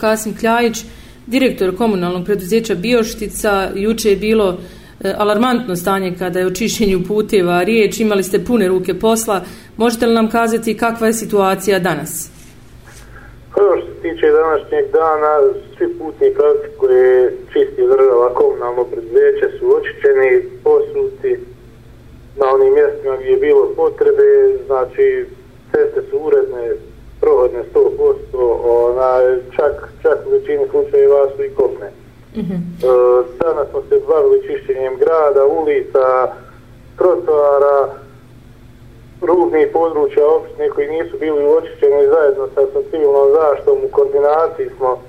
Kasim Kljajić, direktor komunalnog preduzeća Bioštica. Juče je bilo e, alarmantno stanje kada je o čišćenju puteva riječ. Imali ste pune ruke posla. Možete li nam kazati kakva je situacija danas? Pa Prvo što se tiče današnjeg dana, svi putni pravci koje čisti država komunalno preduzeće su očičeni, posuti na onim mjestima gdje je bilo potrebe, znači ceste su uredne, prohodne 100%, ona, čak, čak u većini slučajeva su i kopne. Mm -hmm. e, danas smo se bavili čišćenjem grada, ulica, trotoara, rubnih područja opštine koji nisu bili očišćeni zajedno sa, sa civilnom zaštom u koordinaciji smo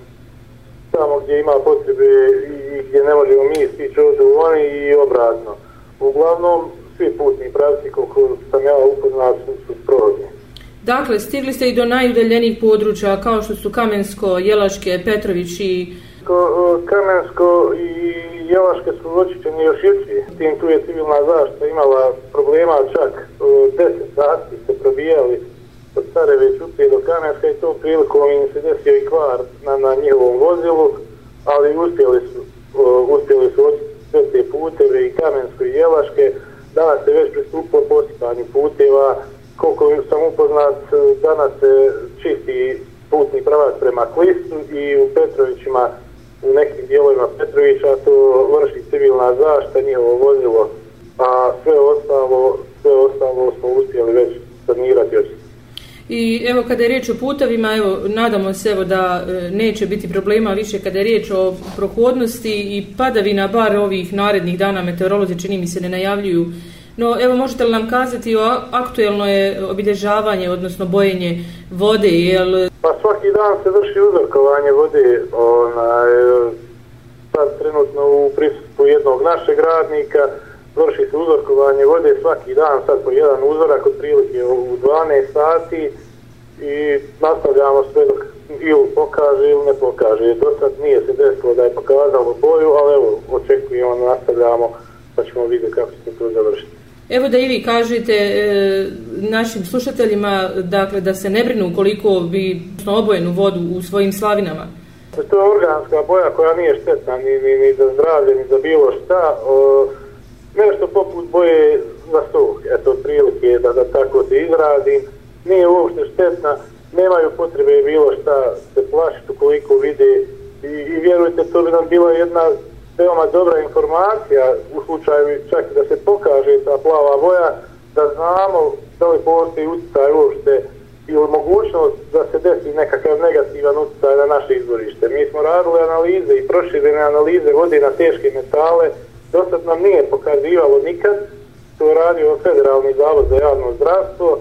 tamo gdje ima potrebe i gdje ne možemo mi stići ovdje u oni i obratno. Uglavnom, svi putni pravci koliko sam ja upoznao su, su sprovodni. Dakle, stigli ste i do najudaljenih područja kao što su Kamensko, Jelaške, Petrović i... Kamensko i Jelaške su zločiteni još juči. Tim tu je civilna zaštita imala problema čak 10 sati se probijali od Stareve Čupe do Kamenska i to prilikom im se desio i kvar na, na njihovom vozilu, ali uspjeli su, uspjeli su sve te puteve i Kamensko i Jelaške. Danas se već pristupilo posipanju puteva, koliko sam upoznat, e, danas se čisti putni pravac prema Klistu i u Petrovićima, u nekim dijelovima Petrovića, to vrši civilna zašta, njihovo vozilo, a sve ostalo, sve ostalo smo uspjeli već sanirati još. I evo kada je riječ o putavima, evo nadamo se evo da e, neće biti problema više kada je riječ o prohodnosti i padavina bar ovih narednih dana meteorolozi čini mi se ne najavljuju No, evo, možete li nam kazati o aktuelno je obilježavanje, odnosno bojenje vode, jel... Pa svaki dan se vrši uzorkovanje vode, onaj, sad trenutno u prisutku jednog našeg radnika, vrši se uzorkovanje vode svaki dan, sad po jedan uzorak, od prilike u 12 sati i nastavljamo sve dok ili pokaže ili ne pokaže. Do sad nije se desilo da je pokazalo boju, ali evo, očekujemo, nastavljamo, pa ćemo vidjeti kako se to završiti. Evo da i vi kažete e, našim slušateljima dakle, da se ne brinu koliko bi obojenu vodu u svojim slavinama. Pa to je organska boja koja nije štetna ni, ni, ni za zdravlje, ni za bilo šta. O, nešto poput boje za suh, eto, prilike da, da tako se izradim, nije uopšte štetna, nemaju potrebe bilo šta se plašiti koliko vide i, i vjerujte, to bi nam bila jedna veoma dobra informacija u slučaju čak da se pokaže ta plava boja, da znamo da li postoji utjecaj uopšte ili mogućnost da se desi nekakav negativan utjecaj na naše izvorište. Mi smo radili analize i proširene analize vode na teške metale, dosad nam nije pokazivalo nikad, to je radio Federalni zavod za javno zdravstvo,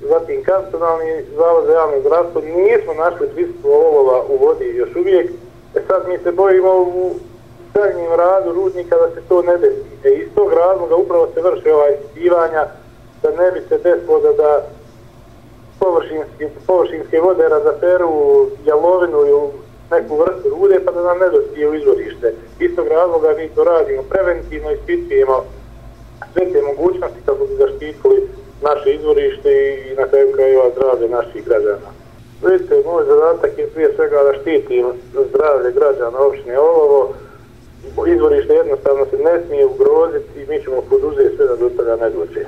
zatim kantonalni zavod za javno zdravstvo, nismo našli prisustvo olova u vodi još uvijek, e sad mi se bojimo u daljnjim radu rudnika da se to ne desi. E iz tog razloga upravo se vrše ova ispitivanja da ne bi se desilo da, da površinske, površinske vode razaperu jalovinu ili neku vrstu rude pa da nam ne dosije u izvorište. Iz tog razloga mi to radimo preventivno, ispitujemo sve te mogućnosti kako bi zaštitili naše izvorište i na kraju krajeva zdravlje naših građana. Vidite, moj zadatak je prije svega da štitim zdravlje građana opštine Olovo, izvorište jednostavno se ne smije ugroziti i mi ćemo poduzeti sve da do toga ne dođe.